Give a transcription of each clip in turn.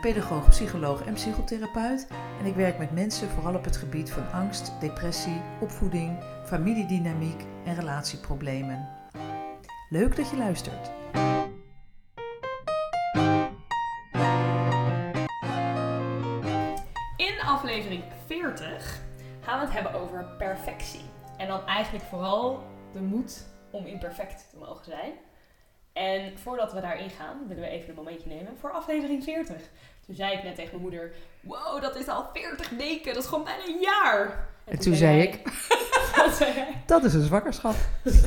pedagoog, psycholoog en psychotherapeut. En ik werk met mensen vooral op het gebied van angst, depressie, opvoeding, familiedynamiek en relatieproblemen. Leuk dat je luistert. In aflevering 40 gaan we het hebben over perfectie. En dan eigenlijk vooral de moed om imperfect te mogen zijn. En voordat we daarin gaan, willen we even een momentje nemen voor aflevering 40. Toen zei ik net tegen mijn moeder: Wow, dat is al 40 weken, dat is gewoon bijna een jaar. En toen zei ik- zei jij? Dat is een zwakkerschap.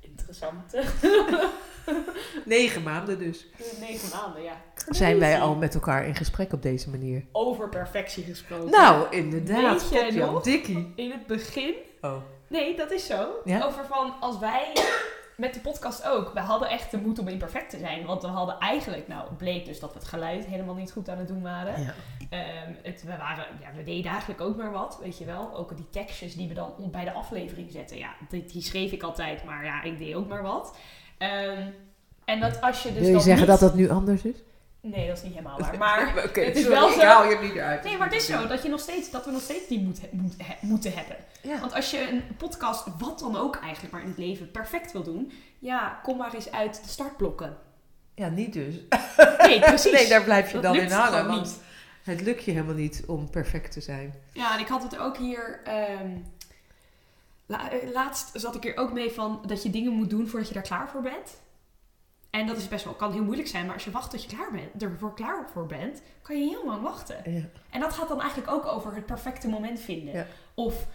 Interessant. Negen maanden dus. Negen maanden, ja. Zijn wij al met elkaar in gesprek op deze manier? Over perfectie gesproken. Nou, inderdaad. Weet jij nog? Dikkie. In het begin Oh. Nee, dat is zo. Ja? Over van als wij met de podcast ook, we hadden echt de moed om imperfect te zijn. Want we hadden eigenlijk, nou, het bleek dus dat we het geluid helemaal niet goed aan het doen waren. Ja. Ehm, het, we, waren ja, we deden eigenlijk ook maar wat, weet je wel. Ook die tekstjes die we dan bij de aflevering zetten. Ja, die, die schreef ik altijd, maar ja, ik deed ook maar wat. Ehm, en dat als je dus Wil je zeggen niet- dat dat nu anders is? Nee, dat is niet helemaal waar. Maar het is sorry, wel ik zo- haal je niet uit. Nee, maar het is zo dat, je nog steeds, dat we nog steeds die he- moeten hebben. Ja. Want als je een podcast, wat dan ook eigenlijk maar in het leven, perfect wil doen, ja, kom maar eens uit de startblokken. ja, niet dus. Nee, precies. Nee, daar blijf je Dat dan in hangen. Want niet. het lukt je helemaal niet om perfect te zijn. Ja, en ik had het ook hier. la- eh, laatst zat ik hier ook mee van dat je dingen moet doen voordat je daar klaar voor bent. En dat is best wel, kan heel moeilijk zijn, maar als je wacht tot je klaar bent, ervoor klaar voor bent, kan je heel lang wachten. Ja. En dat gaat dan eigenlijk ook over het perfecte moment vinden. Ja. Of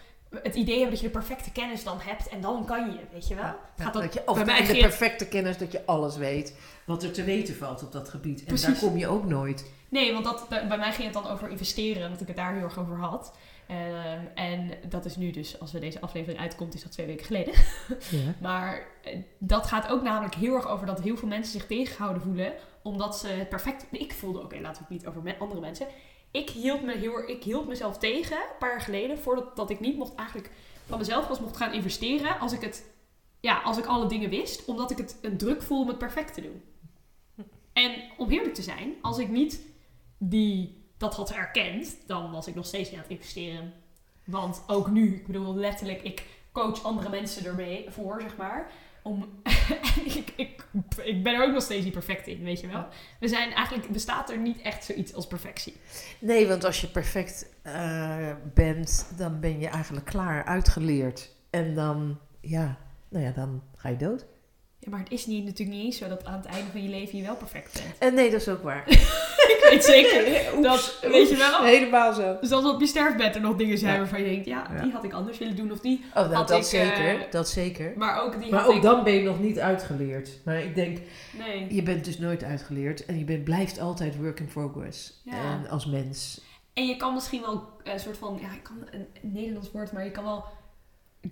het idee hebben dat je de perfecte kennis dan hebt en dan kan je, weet je wel? Ja, Gaat dat dat je, of bij de het- perfecte kennis dat je alles weet wat er te weten valt op dat gebied. En Precies. daar kom je ook nooit. Nee, want dat, bij mij ging het dan over investeren, omdat ik het daar heel erg over had. Ehm, en dat is nu dus, als we deze aflevering uitkomt, is dat twee weken geleden. Ja. Maar eh, dat gaat ook namelijk heel erg over dat heel veel mensen zich tegengehouden voelen. Omdat ze het perfect... Ik voelde, oké, laten we het niet over me- andere mensen. Ik hield, me heel, ik hield mezelf tegen, een paar jaar geleden, voordat dat ik niet mocht eigenlijk van mezelf pas mocht gaan investeren. Als ik het, ja, als ik alle dingen wist. Omdat ik het een druk voel om het perfect te doen. En om eerlijk te zijn, als ik niet die, dat had erkend, dan was ik nog steeds niet aan het investeren. Want ook nu, ik bedoel letterlijk, ik coach andere mensen ermee voor, zeg maar. Om, ik, ik, ik ben er ook nog steeds niet perfect in, weet je wel. We zijn eigenlijk, bestaat er niet echt zoiets als perfectie. Nee, want als je perfect eh, bent, dan ben je eigenlijk klaar, uitgeleerd. En dan, ja, nou ja, dan ga je dood. Maar het is niet, natuurlijk niet eens zo dat aan het einde van je leven je wel perfect bent. En nee, dat is ook waar. ik weet zeker Oeps, dat, weet je wel. Helemaal zo. Dus als op je sterfbed er nog dingen zijn Ja. waarvan je denkt, ja, Ja. die had ik anders willen doen of die. Oh, nou, Had dat ik, zeker. eh, dat zeker. Maar ook die Maar ook ik... dan ben je nog niet uitgeleerd. Maar ik denk, Nee. je bent dus nooit uitgeleerd. En je bent, blijft altijd work in progress. Ja. En als mens. En je kan misschien wel een soort van, ja, ik kan een Nederlands woord, maar je kan wel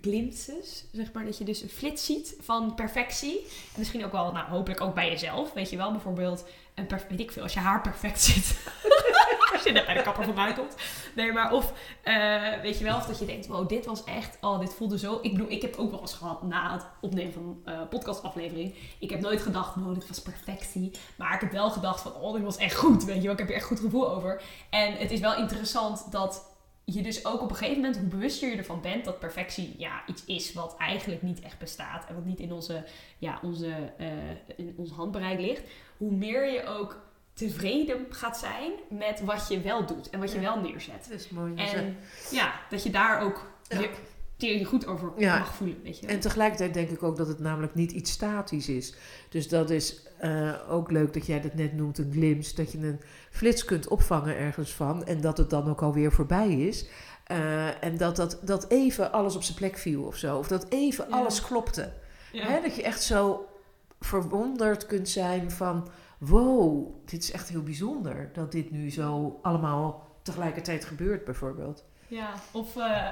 glimpses, zeg maar, dat je dus een flits ziet van perfectie. En misschien ook wel, nou, hopelijk ook bij jezelf, weet je wel. Bijvoorbeeld, een weet ik veel, als je haar perfect zit. als je net bij de kapper vandaan komt. Nee, maar of, eh, weet je wel, of dat je denkt, wow, dit was echt, oh, dit voelde zo. Ik bedoel, ik heb ook wel eens gehad na het opnemen van een eh, podcastaflevering. Ik heb nooit gedacht, wow, dit was perfectie. Maar ik heb wel gedacht van, oh, dit was echt goed, weet je wel. Ik heb er echt goed gevoel over. En het is wel interessant dat je dus ook op een gegeven moment, hoe bewuster je ervan bent, dat perfectie ja, iets is wat eigenlijk niet echt bestaat. En wat niet in onze, ja, onze, eh, in ons handbereik ligt. Hoe meer je ook tevreden gaat zijn met wat je wel doet en wat je Ja. wel neerzet. Dat is mooi. En ja, dat je daar ook Ja. je, je goed over Ja. mag voelen, weet je. En tegelijkertijd denk ik ook dat het namelijk niet iets statisch is. Dus dat is eh, ook leuk dat jij dat net noemt, een glimpse. Dat je een flits kunt opvangen ergens van. En dat het dan ook alweer voorbij is. Eh, en dat, dat, dat even alles op zijn plek viel of zo. Of dat even Ja. alles klopte. ja. Hè, dat je echt zo verwonderd kunt zijn van... wow, dit is echt heel bijzonder dat dit nu zo allemaal tegelijkertijd gebeurt bijvoorbeeld. Ja, of eh,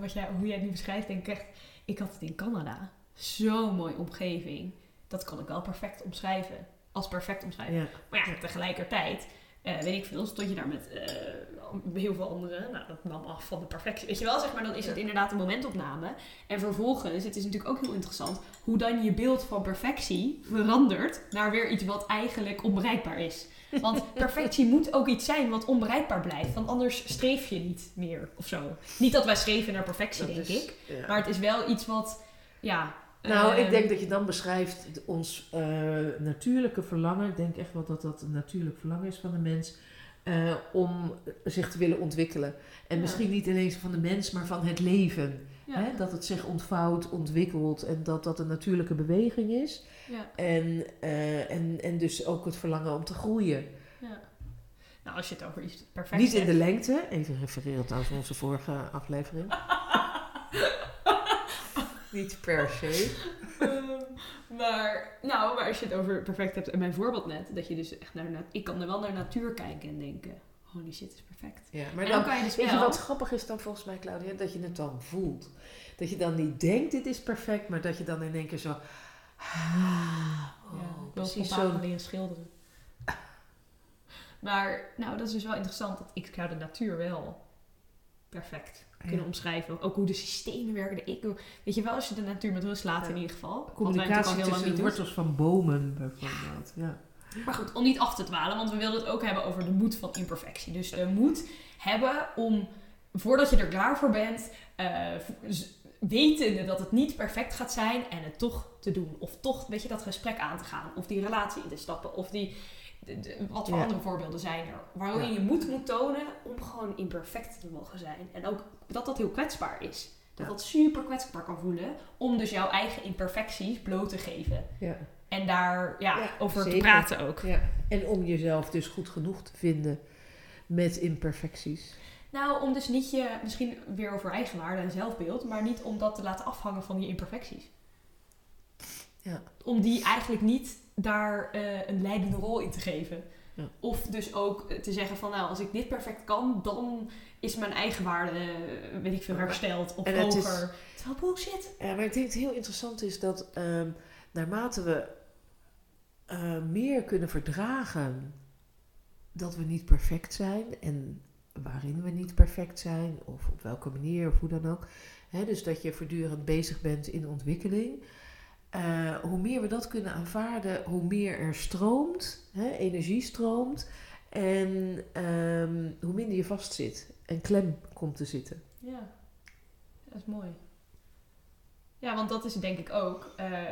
wat jij, hoe jij het nu beschrijft, denk ik echt... Ik had het in Canada. Zo'n mooie omgeving. Dat kan ik wel perfect omschrijven. Als perfect omschrijven. Ja. Maar ja, tegelijkertijd, eh, weet ik veel, stond je daar met eh, heel veel anderen. Nou, dat nam af van de perfectie. Weet je wel, zeg maar, dan is het inderdaad een momentopname. En vervolgens, het is natuurlijk ook heel interessant, hoe dan je beeld van perfectie verandert naar weer iets wat eigenlijk onbereikbaar is. Want perfectie moet ook iets zijn wat onbereikbaar blijft, want anders streef je niet meer of zo. Niet dat wij streven naar perfectie, Dat denk is- ik. ja. Maar het is wel iets wat, ja... Nou, ik denk dat je dan beschrijft ons eh, natuurlijke verlangen. Ik denk echt wel dat dat een natuurlijk verlangen is van de mens. eh, om zich te willen ontwikkelen. En Ja. misschien niet ineens van de mens, maar van het leven. ja, Hè? Dat het zich ontvouwt, ontwikkelt en dat dat een natuurlijke beweging is. ja. En, eh, en, en dus ook het verlangen om te groeien. Ja. Nou, als je het over iets perfect Niet in de lengte, even refererend aan onze vorige aflevering. Niet per se. Ehm, maar, nou, maar als je het over perfect hebt, en mijn voorbeeld net, dat je dus echt naar, na- ik kan er wel naar natuur kijken en denken, holy shit, is perfect. Ja, maar dan, dan kan je dus weet je wel- wat grappig is dan volgens mij, Claudia? Dat je het dan voelt. Dat je dan niet denkt, dit is perfect, maar dat je dan in één keer zo... Ah, oh, ja, precies zo. leren schilderen. Maar, nou, dat is dus wel interessant, dat ik zou de natuur wel perfect kunnen Ja. omschrijven. Ook hoe de systemen werken. de eco- weet je wel, als je de natuur met rust laat Ja. in ieder geval. Communicatie heel tussen de wortels van bomen, bijvoorbeeld. Ja. Maar goed, om niet af te dwalen, want we wilden het ook hebben over de moed van imperfectie. Dus de moed hebben om, voordat je er klaar voor bent, z- wetende dat het niet perfect gaat zijn en het toch te doen. Of toch, weet je, dat gesprek aan te gaan. Of die relatie in te stappen. Of die, de- de- wat voor Ja. andere voorbeelden zijn er. Waarin Ja. je moed moet tonen om gewoon imperfect te mogen zijn. En ook dat dat heel kwetsbaar is. Dat Ja. dat super kwetsbaar kan voelen. Om dus jouw eigen imperfecties bloot te geven. Ja. En daar ja, over te praten ook. ja. En om jezelf dus goed genoeg te vinden met imperfecties. Nou, om dus niet je, misschien weer over eigenwaarde en zelfbeeld, maar niet om dat te laten afhangen van je imperfecties. Ja. Om die eigenlijk niet daar eh, een leidende rol in te geven. Ja. Of dus ook te zeggen van, nou, als ik dit perfect kan, dan is mijn eigenwaarde, eh, weet ik veel, hersteld of en het is- hoger. Terwijl bullshit. Ja, maar ik denk het heel interessant is dat ehm, naarmate we eh, meer kunnen verdragen dat we niet perfect zijn en waarin we niet perfect zijn of op welke manier of hoe dan ook. Hè, dus dat je voortdurend bezig bent in ontwikkeling. Eh, hoe meer we dat kunnen aanvaarden, hoe meer er stroomt, hè, energie stroomt en ehm, hoe minder je vastzit en klem komt te zitten. Ja, dat is mooi. Ja, want dat is denk ik ook, eh,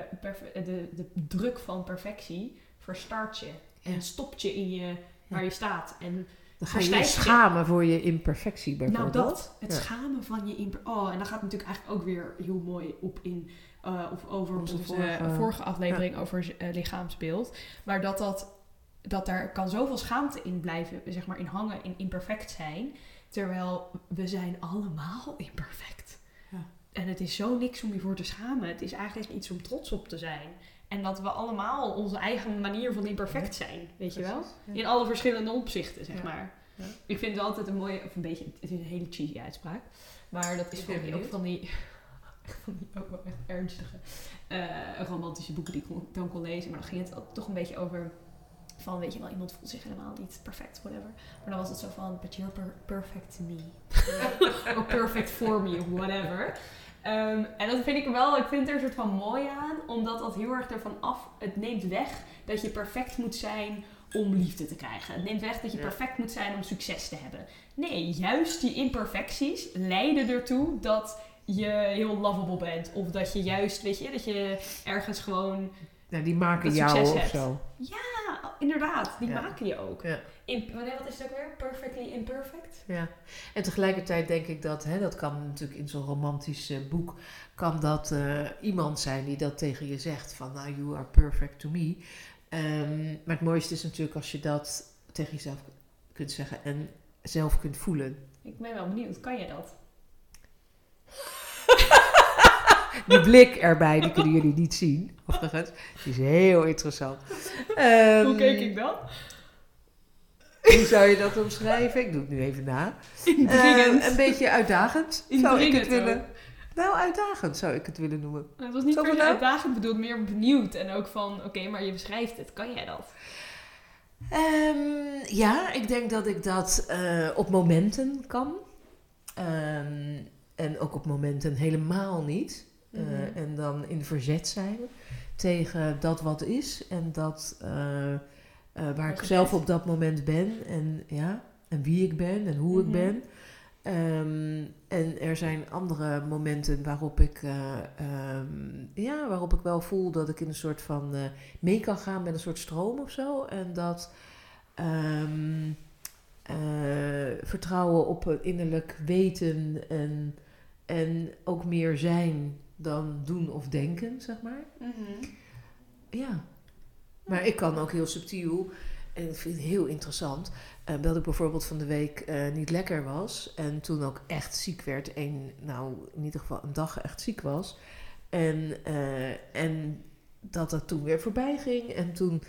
de, de druk van perfectie verstart je. En Ja. stopt je in je, waar je staat. En Dan ga je schamen voor je imperfectie nou bijvoorbeeld. dat, het Ja. schamen van je... imper- Oh, en daar gaat natuurlijk eigenlijk ook weer heel mooi op in... eh, of over Onze vorige- vorige, aflevering over eh, lichaamsbeeld. Maar dat, dat, dat daar kan zoveel schaamte in blijven, zeg maar, in hangen, in imperfect zijn. Terwijl we zijn allemaal imperfect. Ja. En het is zo niks om je voor te schamen. Het is eigenlijk iets om trots op te zijn. En dat we allemaal onze eigen manier van imperfect zijn, weet je wel? Ja. In alle verschillende opzichten, zeg maar. Ja. Ik vind het altijd een mooie, of een beetje, het is een hele cheesy uitspraak. Maar dat is van ben die, ook van die, van die ook wel echt ernstige eh, romantische boeken die ik dan kon lezen. Maar dan ging het toch een beetje over van, weet je wel, iemand voelt zich helemaal niet perfect, whatever. Maar dan was het zo van, but you're per- perfect to me. Or perfect for me, whatever. Ehm, en dat vind ik wel, ik vind er een soort van mooi aan, omdat dat heel erg ervan af, het neemt weg dat je perfect moet zijn om liefde te krijgen. Het neemt weg dat je Ja. perfect moet zijn om succes te hebben. Nee, juist die imperfecties leiden ertoe dat je heel lovable bent. Of dat je juist, weet je, dat je ergens gewoon... Die maken jou of hebt. zo. Ja, inderdaad, die Ja. maken je ook. Ja. In, wanneer, wat is het ook weer? Perfectly imperfect? Ja. En tegelijkertijd denk ik dat, hè, dat kan natuurlijk in zo'n romantisch eh, boek, kan dat eh, iemand zijn die dat tegen je zegt van, nou, you are perfect to me. Ehm, maar het mooiste is natuurlijk als je dat tegen jezelf kunt zeggen en zelf kunt voelen. Ik ben wel benieuwd, kan je dat? Die blik erbij, die kunnen jullie niet zien. Of overigens. Die is heel interessant. Ehm, Hoe keek ik dan? Hoe zou je dat omschrijven? Ik doe het nu even na. Indringend. Eh, een beetje uitdagend zou ik het willen. ook. Nou, uitdagend zou ik het willen noemen. Het was niet Zo nou? uitdagend bedoeld, meer benieuwd. En ook van, oké, maar je beschrijft het. Kan jij dat? Ehm, ja, ik denk dat ik dat eh, op momenten kan. En ook op momenten helemaal niet. Eh, Mhm. En dan in verzet zijn tegen dat wat is. En dat eh, eh, waar ik zelf op dat moment ben. En, ja, en wie ik ben en hoe Mhm. ik ben. Ehm, en er zijn andere momenten waarop ik, eh, ehm, ja, waarop ik wel voel dat ik in een soort van mee kan gaan met een soort stroom of zo. En dat ehm, eh, vertrouwen op het innerlijk weten en, en ook meer zijn dan doen of denken, zeg maar. Ja. Maar ik kan ook heel subtiel, en ik vind het heel interessant, eh, dat ik bijvoorbeeld van de week eh, niet lekker was. En toen ook echt ziek werd. Een, nou, in ieder geval een dag echt ziek was. En, eh, en dat dat toen weer voorbij ging. En toen,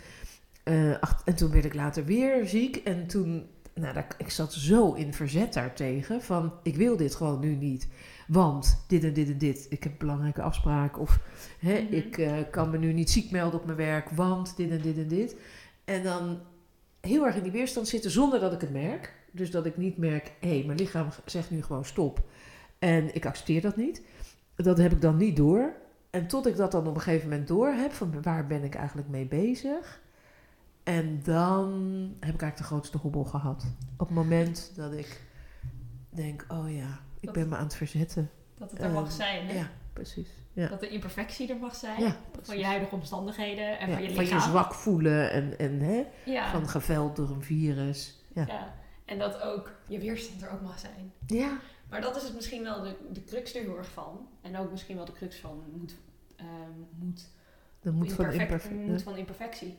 ach, en toen werd ik later weer ziek. En toen, nou, daar, ik zat zo in verzet daartegen. Van, ik wil dit gewoon nu niet. Want dit en dit en dit. Ik heb een belangrijke afspraak. Of hè, Mhm. ik eh, kan me nu niet ziek melden op mijn werk. Want dit en dit en dit. En dan heel erg in die weerstand zitten zonder dat ik het merk. Dus dat ik niet merk, hé, hey, mijn lichaam zegt nu gewoon stop. En ik accepteer dat niet. Dat heb ik dan niet door. En tot ik dat dan op een gegeven moment door heb, van waar ben ik eigenlijk mee bezig? En dan heb ik eigenlijk de grootste hobbel gehad. Op het moment dat ik denk, oh ja, ik Dat- ben me aan het verzetten. Dat het er mag Ehm, zijn, hè? Ja, precies. Ja. Dat de imperfectie er mag zijn. Ja, van je huidige omstandigheden en Ja, van je van lichaam. je zwak voelen en, en hè, van geveld door een virus. Ja. ja. En dat ook je weerstand er ook mag zijn. ja. Maar dat is het misschien wel de, de crux er heel erg van. En ook misschien wel de crux van moet, ehm, moet, moet van imperfect- imperfect. moet van imperfectie.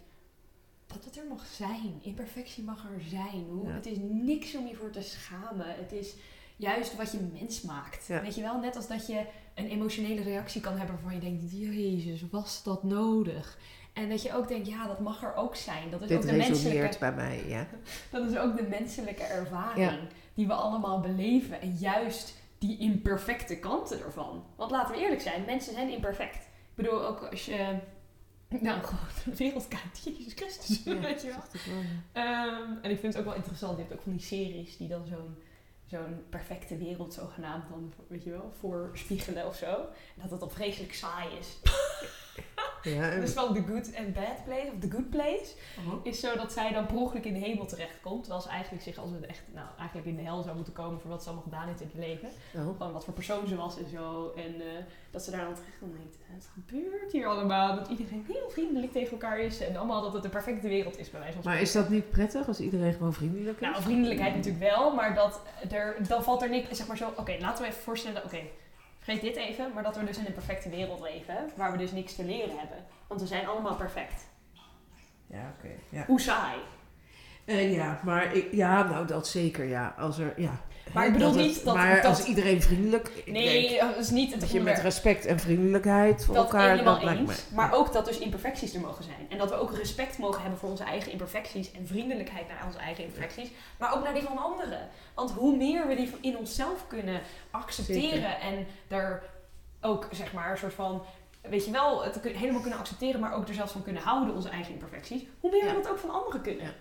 Dat het er mag zijn. Imperfectie mag er zijn. Hoe, Ja. Het is niks om je voor te schamen. Het is juist wat je mens maakt. Ja. Weet je wel, net als dat je een emotionele reactie kan hebben waarvan je denkt, jezus, was dat nodig? En dat je ook denkt, ja, dat mag er ook zijn. Dat is Dit ook de menselijke resoneert bij mij, ja. dat is ook de menselijke ervaring Ja. die we allemaal beleven. En juist die imperfecte kanten ervan. Want laten we eerlijk zijn, mensen zijn imperfect. Ik bedoel, ook als je nou, gewoon de wereld kijkt. Jezus Christus, Ja, weet je wel. ja. Ehm, en ik vind het ook wel interessant. Je hebt ook van die series die dan zo'n zo'n perfecte wereld zogenaamd dan, weet je wel, voorspiegelen of zo. En dat het dan vreselijk saai is. Ja, en- Dus van The Good and Bad Place, of The Good Place is zo dat zij dan per ongeluk in de hemel terechtkomt. Terwijl ze eigenlijk zich als een echt, nou, eigenlijk in de hel zou moeten komen voor wat ze allemaal gedaan heeft in het leven. oh. Gewoon wat voor persoon ze was en zo. En eh, dat ze daar dan terecht komt denkt, het gebeurt hier allemaal. Dat iedereen heel vriendelijk tegen elkaar is. En allemaal dat het de perfecte wereld is bij wijze van Maar is dat niet prettig als iedereen gewoon vriendelijk is? Nou, vriendelijkheid natuurlijk wel, maar dat er, dan valt er niks, zeg maar zo, oké, laten we even voorstellen, oké, vergeet dit even, maar dat we dus in een perfecte wereld leven, waar we dus niks te leren hebben. Want we zijn allemaal perfect. Ja, oké. Ja. Hoe saai. Eh, ja, maar ik, ja, nou dat zeker, ja. Als er, ja. Maar ik bedoel dat niet dat- Maar dat- als iedereen vriendelijk... Nee, denk dat is niet het dat je met respect en vriendelijkheid voor Dat elkaar... dat eens. me- Maar ook dat dus imperfecties er mogen zijn. En dat we ook respect mogen hebben voor onze eigen imperfecties. En vriendelijkheid naar onze eigen imperfecties. Maar ook naar die van anderen. Want hoe meer we die in onszelf kunnen accepteren. Zeker. En er ook, zeg maar, een soort van... Weet je wel, het helemaal kunnen accepteren. Maar ook er zelfs van kunnen houden, onze eigen imperfecties. Hoe meer Ja. we dat ook van anderen kunnen. Ja.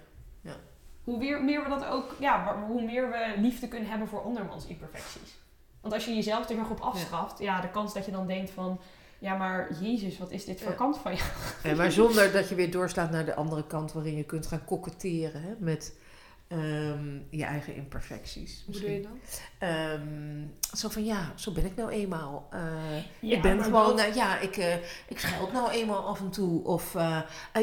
Hoe meer, meer we dat ook... Ja, hoe meer we liefde kunnen hebben voor andermans imperfecties. Want als je jezelf er nog op afstraft... Ja, de kans dat je dan denkt van... Ja, maar Jezus, wat is dit voor Ja. kant van je? En maar zonder dat je weer doorslaat naar de andere kant... waarin je kunt gaan koketteren hè, met ehm, je eigen imperfecties. Hoe bedoel je dan? Ehm, zo van, ja, zo ben ik nou eenmaal. Ja, ik ben gewoon, dat- nou ja, ik, eh ik scheld nou eenmaal af en toe. Of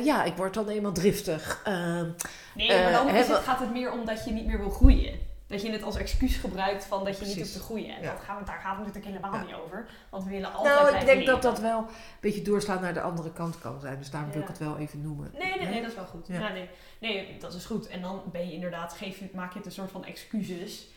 ja, ik word dan eenmaal driftig. Ehm, Nee, maar dan gaat het meer om dat je niet meer wil groeien. Dat je het als excuus gebruikt van dat je niet hoeft te groeien. En Ja. dat gaan we, daar gaat het natuurlijk helemaal Ja. niet over. Want we willen altijd nou, ik denk dat leren. dat wel een beetje doorslaan naar de andere kant kan zijn. Dus daarom wil ik het wel even noemen. Nee, nee, nee, dat is wel goed. Ja. Ja. nee, nee, dat is goed. En dan ben je inderdaad, geef je, maak je het een soort van excuses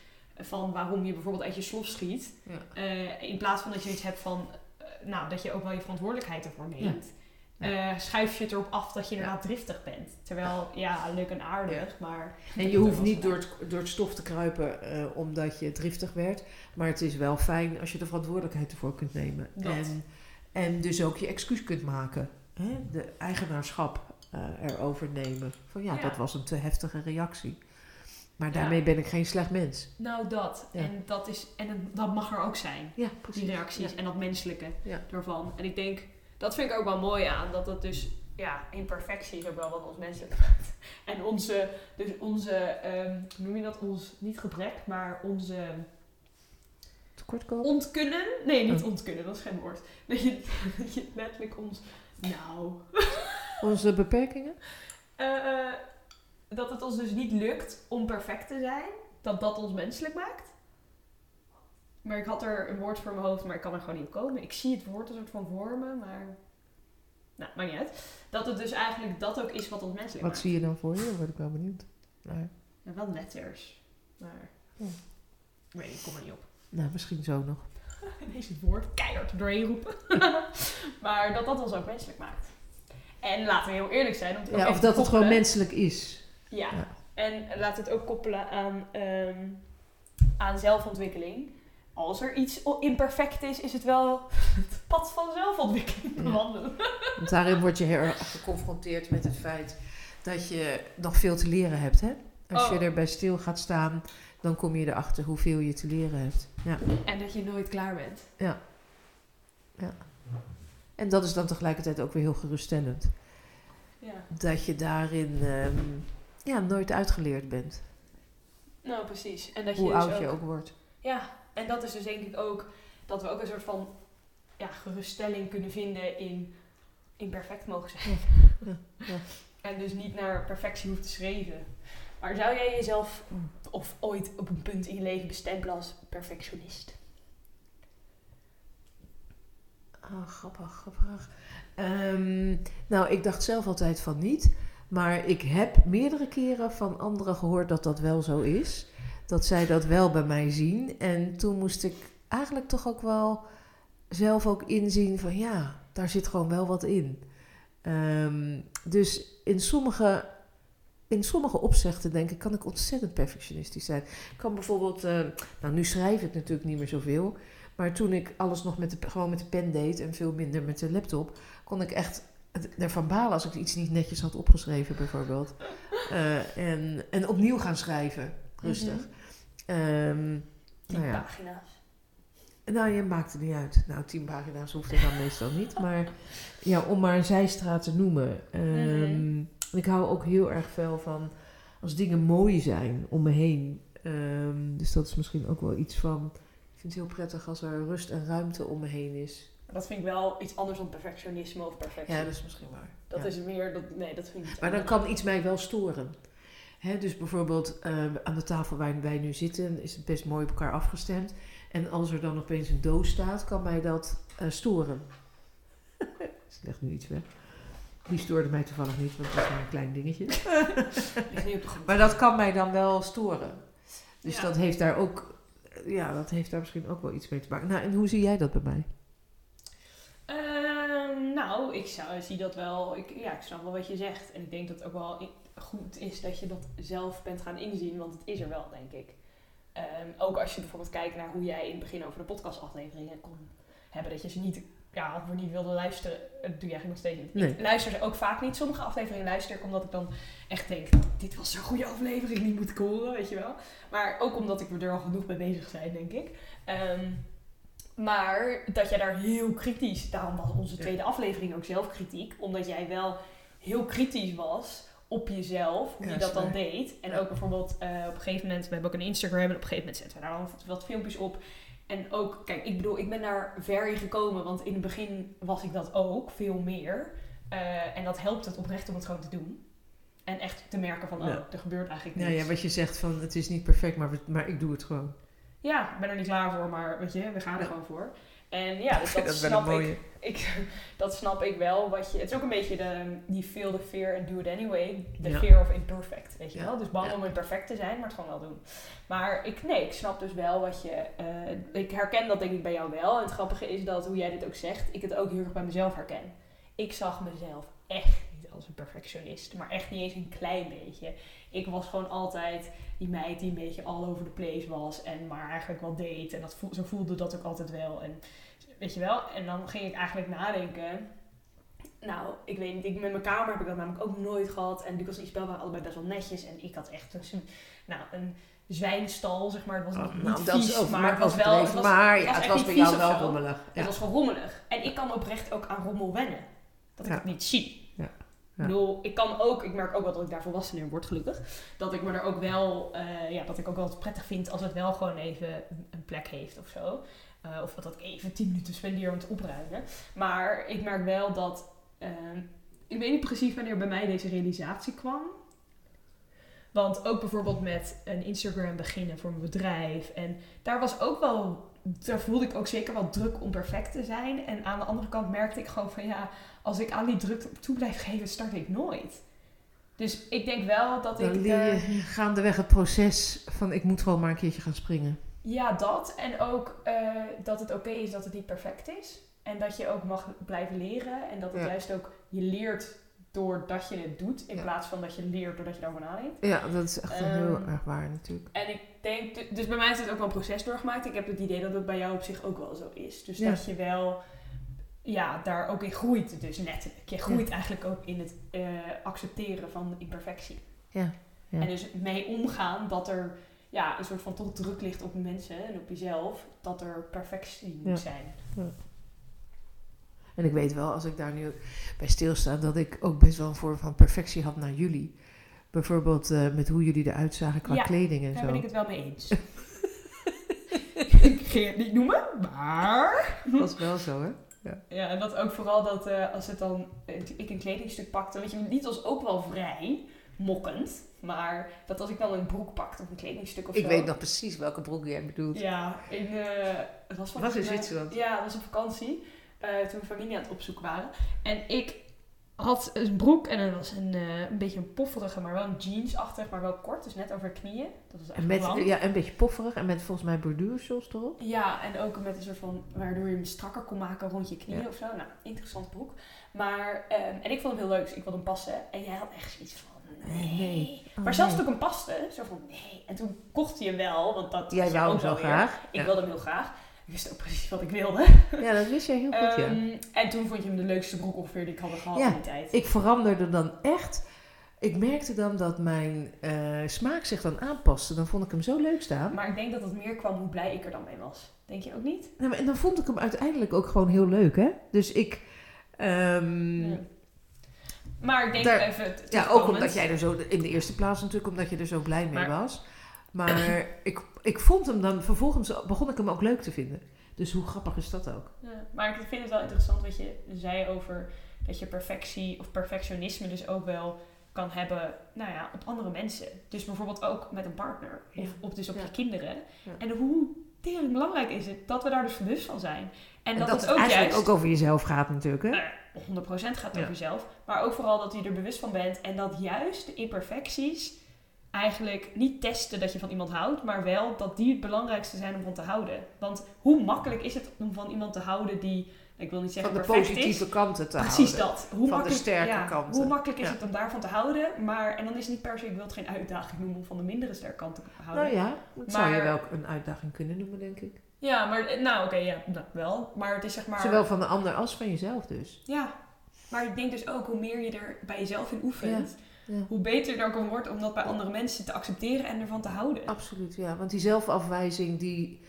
van waarom je bijvoorbeeld uit je slof schiet. Ja. Eh, in plaats van dat je iets hebt van, eh, nou, dat je ook wel je verantwoordelijkheid ervoor neemt. Eh, schuif je het erop af dat je inderdaad driftig bent. Terwijl, ja, leuk en aardig, maar... En je hoeft niet door het, door het stof te kruipen eh, omdat je driftig werd. Maar het is wel fijn als je de verantwoordelijkheid ervoor kunt nemen. Dat. En, en dus ook je excuus kunt maken. Hè? De eigenaarschap eh, erover nemen. Van ja, Ja. dat was een te heftige reactie. Maar Ja. daarmee ben ik geen slecht mens. Nou, dat. Ja. En, dat, is, en dat mag er ook zijn. Ja, Die reacties en dat menselijke ervan. En ik denk, dat vind ik ook wel mooi aan. Dat het dus, ja, imperfectie is ook wel wat ons menselijk maakt. En onze, dus onze, ehm, hoe noem je dat? Ons, niet gebrek, maar onze Tekortkomen? ontkunnen. Nee, niet Oh. ontkunnen, dat is geen woord. Dat je, dat je letterlijk ons, nou... Onze beperkingen? eh, eh, dat het ons dus niet lukt om perfect te zijn. Dat dat ons menselijk maakt. Maar ik had er een woord voor mijn hoofd, maar ik kan er gewoon niet op komen. Ik zie het woord een soort van vormen, maar... Nou, maakt niet uit. Dat het dus eigenlijk dat ook is wat ons menselijk Wat maakt. zie je dan voor je? Daar word ik wel benieuwd. Ja, wel letters. Maar... Ja. Ik weet niet, ik kom er niet op. nou, misschien zo nog. Ineens het woord keihard doorheen roepen. maar dat dat ons ook menselijk maakt. En laten we heel eerlijk zijn. Om Ja, of dat het gewoon menselijk is. Ja. Ja. En laat het ook koppelen aan, ehm, aan zelfontwikkeling. Als er iets imperfect is, is het wel het pad van zelfontwikkeling Ja. Want daarin word je heel erg geconfronteerd met het feit dat je nog veel te leren hebt. Hè? Als je Oh. erbij stil gaat staan, dan kom je erachter hoeveel je te leren hebt. Ja. En dat je nooit klaar bent. En dat is dan tegelijkertijd ook weer heel geruststellend. Ja. Dat je daarin ehm, ja, nooit uitgeleerd bent. Nou, precies. En dat je Hoe dus oud ook, je ook wordt. Ja, en dat is dus denk ik ook dat we ook een soort van ja, geruststelling kunnen vinden in imperfect mogen zijn. Ja, ja. En dus niet naar perfectie hoeft te schreven. Maar zou jij jezelf of ooit op een punt in je leven bestempelen als perfectionist? Ah, grappig, grappig. Ehm, nou, ik dacht zelf altijd van niet. Maar ik heb meerdere keren van anderen gehoord dat dat wel zo is. Dat zij dat wel bij mij zien. En toen moest ik eigenlijk toch ook wel zelf ook inzien van ja, daar zit gewoon wel wat in. Ehm, dus in sommige, in sommige opzichten denk ik, kan ik ontzettend perfectionistisch zijn. Ik kan bijvoorbeeld, eh, nou nu schrijf ik natuurlijk niet meer zoveel. Maar toen ik alles nog met de, gewoon met de pen deed en veel minder met de laptop, kon ik echt ervan balen als ik iets niet netjes had opgeschreven, bijvoorbeeld. Eh, en, en opnieuw gaan schrijven, rustig. Mhm. Ehm, Tien nou ja, pagina's. nou, je maakt het niet uit. Nou, tien pagina's hoeft er dan meestal niet. Maar ja, om maar een zijstraat te noemen. Ehm, Mhm. Ik hou ook heel erg veel van als dingen mooi zijn om me heen. Ehm, dus dat is misschien ook wel iets van... Ik vind het heel prettig als er rust en ruimte om me heen is. Maar dat vind ik wel iets anders dan perfectionisme of perfectie. Ja, dat is misschien waar. dat Ja. is meer, dat, nee, dat vind ik Maar dan kan iets mij wel storen. Dus bijvoorbeeld eh, aan de tafel waar wij nu zitten is het best mooi op elkaar afgestemd. En als er dan opeens een doos staat, kan mij dat eh, storen. ik leg nu iets weg. Die stoorde mij toevallig niet, want het was maar een klein dingetje. Maar dat kan mij dan wel storen. Dus Ja. dat heeft daar ook, ja, dat heeft daar misschien ook wel iets mee te maken. Nou, en hoe zie jij dat bij mij? Ehm, nou, ik zou, zie dat wel. Ik, ja, ik snap wel wat je zegt. En ik denk dat ook wel goed is dat je dat zelf bent gaan inzien. Want het is er wel, denk ik. Ehm, ook als je bijvoorbeeld kijkt naar hoe jij in het begin over de podcastafleveringen kon hebben. Dat je ze niet, ja, of niet wilde luisteren. Dat doe je eigenlijk nog steeds niet. Nee. Ik luister ze ook vaak niet. Sommige afleveringen luister ik omdat ik dan echt denk... Dit was zo'n goede aflevering, die moet ik horen, weet je wel. Maar ook omdat ik er al genoeg mee bezig ben, denk ik. Ehm, maar dat jij daar heel kritisch, daarom was onze Ja. tweede aflevering ook zelf kritiek, omdat jij wel heel kritisch was op jezelf, hoe je dat dan deed. En ook bijvoorbeeld eh, op een gegeven moment, we hebben ook een Instagram en op een gegeven moment zetten we daar dan wat, wat filmpjes op. En ook, kijk, ik bedoel, ik ben daar ver in gekomen, want in het begin was ik dat ook, veel meer. Eh, en dat helpt het oprecht om het gewoon te doen. En echt te merken van, oh, Ja. er gebeurt eigenlijk niks. ja, wat je zegt van het is niet perfect, maar, maar ik doe het gewoon. Ja, ik ben er niet klaar voor, maar weet je, we gaan er Ja. gewoon voor. En ja, dus dat, snap ik. ik. Dat snap ik wel. Wat je, het is ook een beetje de, die feel the fear and do it anyway. De Ja. fear of imperfect, weet je Ja. wel. Dus bang Ja. om imperfect te zijn, maar het gewoon wel doen. Maar ik, nee, ik snap dus wel wat je... eh, ik herken dat denk ik bij jou wel. En het grappige is dat, hoe jij dit ook zegt, ik het ook heel erg bij mezelf herken. ik zag mezelf echt niet als een perfectionist. Maar echt niet eens een klein beetje. Ik was gewoon altijd die meid die een beetje all over the place was. En maar eigenlijk wel deed. En dat voel, zo voelde dat ook altijd wel. En weet je wel. En dan ging ik eigenlijk nadenken. Nou, ik weet niet. Ik, met mijn kamer heb ik dat namelijk ook nooit gehad. En Lucas en Isabel waren allebei best wel netjes. En ik had echt een, nou, een zwijnstal, zeg maar. Het was Oh, niet, nou, dat vies, maar het was wel... Het was, maar het ja, was het bij jou wel rommelig. Het was gewoon rommelig. En ik kan oprecht ook aan rommel wennen. Dat ik Ja. het niet zie. Ja. Ik kan ook, ik merk ook wel dat ik daar volwassen in word, gelukkig. Dat ik me er ook wel, eh, ja, dat ik ook wel prettig vind als het wel gewoon even een- plek heeft of zo. Eh, of dat ik even tien minuten spendeer om het opruimen. Maar ik merk wel dat, eh, ik weet niet precies wanneer bij mij deze realisatie kwam. Want ook bijvoorbeeld met een Instagram beginnen voor mijn bedrijf. En daar was ook wel, daar voelde ik ook zeker wel druk om perfect te zijn. En aan de andere kant merkte ik gewoon van ja, als ik aan die druk toe blijf geven, start ik nooit. Dus ik denk wel dat Dan ik. je gaandeweg het proces van ik moet gewoon maar een keertje gaan springen. Ja, dat. En ook eh, dat het oké is dat het niet perfect is. En dat je ook mag blijven leren. En dat het Ja. juist ook je leert doordat je het doet. In Ja. plaats van dat je leert doordat je daarover nadenkt. Ja, dat is echt heel Ehm, erg waar natuurlijk. En ik denk, du- dus bij mij is het ook wel een proces doorgemaakt. Ik heb het idee dat het bij jou op zich ook wel zo is. Dus Ja. dat je wel, ja, daar ook in groeit. Dus letterlijk. Je groeit eigenlijk ook in het eh, accepteren van imperfectie. Ja, ja. En dus mee omgaan dat er, ja, een soort van toch druk ligt op mensen en op jezelf. Dat er perfectie moet Ja. zijn. En ik weet wel, als ik daar nu bij stilsta, dat ik ook best wel een vorm van perfectie had naar jullie. Bijvoorbeeld eh, met hoe jullie eruit zagen qua Ja, kleding en Daar zo. ben ik het wel mee eens. ik ga het niet noemen, maar... Dat was wel zo, hè? Ja, en dat ook vooral dat eh, als het dan, eh, ik een kledingstuk pakte, weet je, niet als ook wel vrij, mokkend, maar dat als ik dan een broek pakte of een kledingstuk of Ik zo. weet nog precies welke broek jij bedoelt. Ja, in, eh het was, Was in Zwitserland. Ja, dat was op vakantie, eh, toen we familie aan het opzoeken waren. En ik had een broek en dat was een, eh, een beetje een pofferige, maar wel een jeansachtig, maar wel kort, dus net over knieën. Dat was echt met, lang. ja, een beetje pofferig en met volgens mij borduursels erop. Ja, en ook met een soort van, waardoor je hem strakker kon maken rond je knieën Ja. of zo. Nou, interessant broek. Maar, ehm, en ik vond hem heel leuk, dus ik wilde hem passen. En jij had echt zoiets van, nee. Nee. Oh, maar zelfs nee. toen ik hem paste, zo van, nee. En toen kocht hij hem wel, want dat Jij wou hem zo wel weer. graag. Ik Ja. wilde hem heel graag. Ik wist ook precies wat ik wilde. Ja, dat wist jij heel goed, ja. Ehm, en toen vond je hem de leukste broek ongeveer die ik had gehad Ja, in die tijd. Ik veranderde dan echt. Ik merkte dan dat mijn eh, smaak zich dan aanpaste. Dan vond ik hem zo leuk staan. Maar ik denk dat het meer kwam hoe blij ik er dan mee was. Denk je ook niet? Nou, en dan vond ik hem uiteindelijk ook gewoon heel leuk, hè? Dus ik... ehm, Ja. Maar ik denk Daar- even... Ja, ook omdat jij er zo, in de eerste plaats natuurlijk, omdat je er zo blij mee Maar- was. Maar ik, ik vond hem dan, vervolgens begon ik hem ook leuk te vinden. Dus hoe grappig is dat ook? Ja, maar ik vind het wel interessant wat je zei over dat je perfectie of perfectionisme dus ook wel kan hebben nou ja, op andere mensen. Dus bijvoorbeeld ook met een partner of Ja. op, dus op Ja. je kinderen. En hoe tering belangrijk is het dat we daar dus bewust van zijn. En, En, dat, dat, het ook eigenlijk juist ook over jezelf gaat natuurlijk, hè? eh, 100% gaat Ja. over jezelf. Maar ook vooral dat je er bewust van bent. En dat juist de imperfecties eigenlijk niet testen dat je van iemand houdt. Maar wel dat die het belangrijkste zijn om van te houden. Want hoe makkelijk is het om van iemand te houden die, ik wil niet zeggen Van de positieve is. kanten te Precies houden. dat. Hoe Van de sterke ja, kanten. Hoe makkelijk is Ja. het om daarvan te houden. Maar, en dan is het niet per se, ik wil het geen uitdaging noemen om van de mindere sterke kant te houden. Nou ja, dat zou je Maar- wel een uitdaging kunnen noemen, denk ik. Ja, maar eh, nou oké, ja, nou, wel. Maar het is zeg maar... Zowel van de ander als van jezelf dus. Ja, maar ik denk dus ook hoe meer je er bij jezelf in oefent, Ja. Hoe beter er ook wordt om dat bij andere mensen te accepteren en ervan te houden. Absoluut, ja. Want die zelfafwijzing, die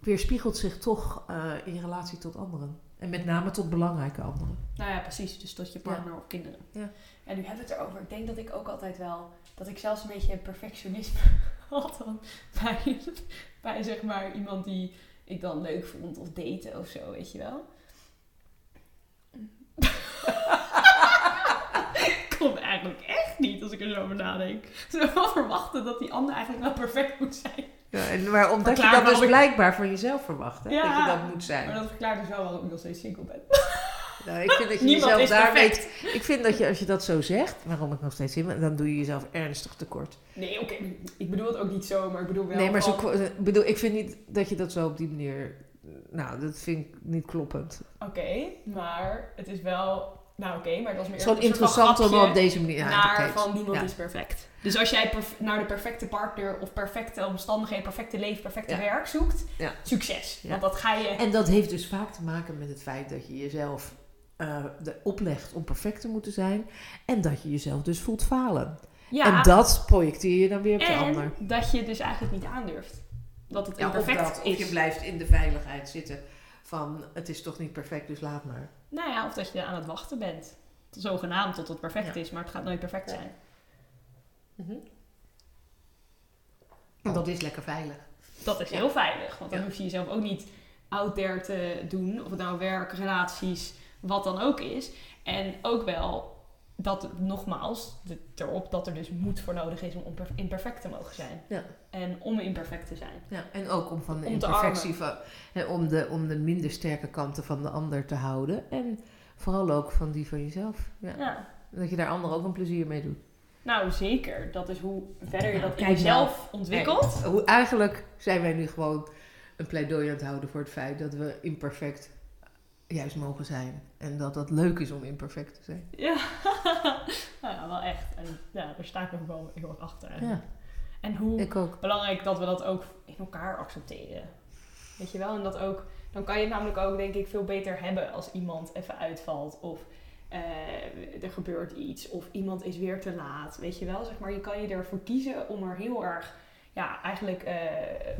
weerspiegelt zich toch eh, in relatie tot anderen. En met name tot belangrijke anderen. Nou ja, precies. Dus tot je partner of kinderen. Ja. En nu hebben we het erover. Ik denk dat ik ook altijd wel, dat ik zelfs een beetje perfectionisme had dan bij, bij zeg maar iemand die ik dan leuk vond of daten of zo, weet je wel. Niet als ik er zo over nadenk. Ze wel verwachten dat die ander eigenlijk wel perfect moet zijn. Ja, en maar omdat je dat dus ik- blijkbaar van jezelf verwacht, hè? Ja. dat je dat moet zijn. Maar dat verklaart dus wel waarom ik nog steeds single ben. Nou, ik vind dat je Niemand jezelf daarmee... Ik vind dat je, als je dat zo zegt, waarom ik nog steeds in ben, dan doe je jezelf ernstig tekort. Nee, oké. Ik bedoel het ook niet zo, maar ik bedoel wel nee, maar zo, ik bedoel, ik vind niet dat je dat zo op die manier... Nou, dat vind ik niet kloppend. Oké, maar het is wel... nou oké, maar dat is meer Het is gewoon een soort van interessant om op deze manier aan naar te kijken. van niemand Ja. is perfect. Dus als jij naar de perfecte partner of perfecte omstandigheden, perfecte leven, perfecte Ja. werk zoekt, Ja. succes. Want dat ga je... En dat heeft dus vaak te maken met het feit dat je jezelf eh, de oplegt om perfect te moeten zijn. En dat je jezelf dus voelt falen. ja, En dat projecteer je dan weer op de en ander. dat je dus eigenlijk niet aandurft. Dat het Ja, of, imperfect dat, of is. je blijft in de veiligheid zitten van het is toch niet perfect, dus laat maar. Nou ja, of dat je aan het wachten bent. Zogenaamd tot het perfect Ja. is, maar het gaat nooit perfect Ja. zijn. Want dat is lekker veilig. Dat is Ja. heel veilig, want dan Ja. hoef je jezelf ook niet out there te doen. Of het nou werk, relaties, wat dan ook is. En ook wel dat, nogmaals, de- erop dat er dus moed voor nodig is om imperfect te mogen zijn. Ja. En om imperfect te zijn. Ja, en ook om van de Om imperfectie van, hè, om, de, om de minder sterke kanten van de ander te houden. En vooral ook van die van jezelf. Ja. Ja. Dat je daar anderen ook een plezier mee doet. Nou, zeker. Dat is hoe verder je Nou, dat in kijk jezelf ontwikkelt. Hoe, eigenlijk zijn wij nu gewoon een pleidooi aan het houden voor het feit dat we imperfect juist mogen zijn. En dat dat leuk is om imperfect te zijn. Ja. nou ja, wel echt. En ja, daar sta ik nog wel heel erg achter. Ja, En hoe belangrijk dat we dat ook in elkaar accepteren. Weet je wel? En dat ook, dan kan je het namelijk ook, denk ik, veel beter hebben als iemand even uitvalt. Of eh, er gebeurt iets. Of iemand is weer te laat. Weet je wel? Zeg maar, je kan je ervoor kiezen om er heel erg, ja, eigenlijk eh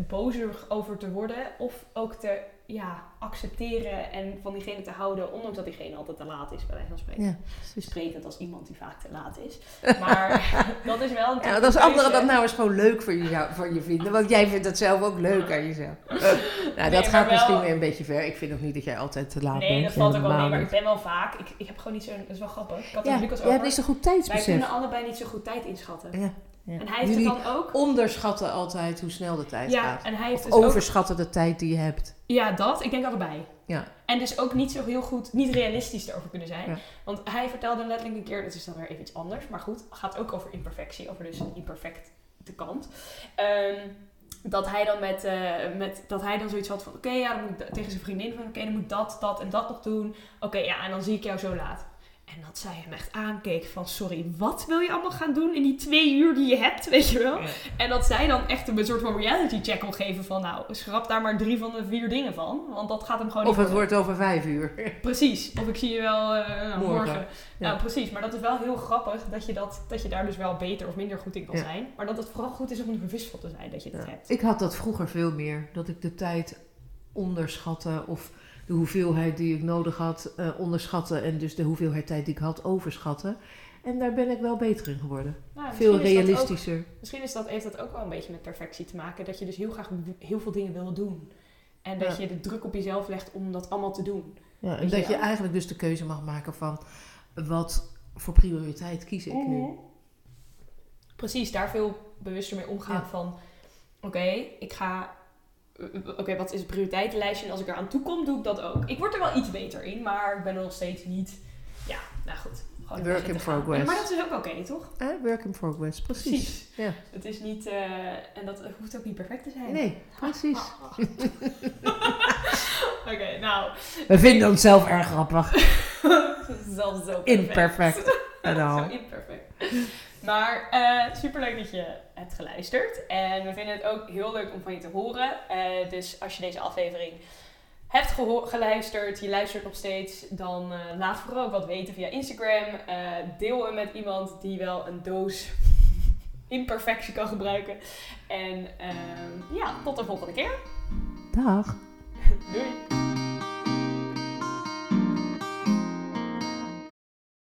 bozig over te worden. Of ook te, ja, accepteren en van diegene te houden. Ondanks dat diegene altijd te laat is, bij wijze van spreken. Ja. Sprekend als iemand die vaak te laat is. Maar dat is wel een Ja, als anderen dat nou eens gewoon leuk voor je, voor je vinden. Want jij vindt dat zelf ook leuk aan jezelf. nou, Nee, dat gaat misschien weer een beetje ver. Ik vind ook niet dat jij altijd te laat bent. Nee, dat valt ook wel mee, maar ik ben wel vaak. Ik, ik heb gewoon niet zo'n. Dat is wel grappig. Ik had Ja, jij hebt niet zo goed Wij tijdsbesef. kunnen allebei niet zo goed tijd inschatten. Ja, ja. En hij heeft Jullie het dan ook. onderschatten altijd hoe snel de tijd Ja, gaat. en hij heeft Of dus ook. overschatten de tijd die je hebt. Ja, dat. Ik denk allebei. Ja. En dus ook niet zo heel goed, niet realistisch erover kunnen zijn. Ja. Want hij vertelde letterlijk een keer, dat is dan weer even iets anders, maar goed, gaat ook over imperfectie, over dus een imperfecte kant. Ehm, dat hij dan met, eh, met dat hij dan zoiets had van oké, ja, dan moet ik tegen zijn vriendin van oké, dan moet ik dat, dat en dat nog doen. Oké, ja, en dan zie ik jou zo laat. En dat zij hem echt aankeek van sorry, wat wil je allemaal gaan doen in die twee uur die je hebt, weet je wel? Ja. En dat zij dan echt een soort van reality check wil geven van nou, schrap daar maar drie van de vier dingen van. Want dat gaat hem gewoon Of niet het worden. wordt over vijf uur. Precies. Of ik zie je wel eh, nou, Morgen. morgen. Ja. Nou, precies. Maar dat is wel heel grappig dat je, dat, dat je daar dus wel beter of minder goed in kan Ja. zijn. Maar dat het vooral goed is om er bewust van te zijn dat je het Ja. hebt. Ik had dat vroeger veel meer. Dat ik de tijd onderschatte of de hoeveelheid die ik nodig had eh, onderschatte. En dus de hoeveelheid tijd die ik had overschatte. En daar ben ik wel beter in geworden. Nou, Veel ook- realistischer. Misschien is dat, heeft dat ook wel een beetje met perfectie te maken. Dat je dus heel graag heel veel dingen wil doen. En dat Ja. je de druk op jezelf legt om dat allemaal te doen. Ja, en dat je eigenlijk dus de keuze mag maken van wat voor prioriteit kies ik nu. Mhm. Precies, daar veel bewuster mee omgaan Ja. van... Oké, ik ga... eh, Oké, wat is het prioriteitenlijstje? En als ik eraan toe kom, doe ik dat ook. Ik word er wel iets beter in, maar ik ben er nog steeds niet... Ja, nou goed. Gewoon Work in gaan. progress. Maar dat is ook oké, toch? Eh, work in progress, precies. Precies. Ja. Het is niet... eh, en dat hoeft ook niet perfect te zijn. Nee, precies. Oké, nou... We vinden onszelf erg grappig. Zelfs zo perfect. Imperfect. Zo imperfect. Maar eh superleuk dat je hebt geluisterd. En we vinden het ook heel leuk om van je te horen. Eh, dus als je deze aflevering hebt geluisterd, je luistert nog steeds, dan eh, laat vooral ook wat weten via Instagram. Deel hem met iemand die wel een doos imperfectie kan gebruiken. En ehm, ja, tot de volgende keer. Dag. Doei!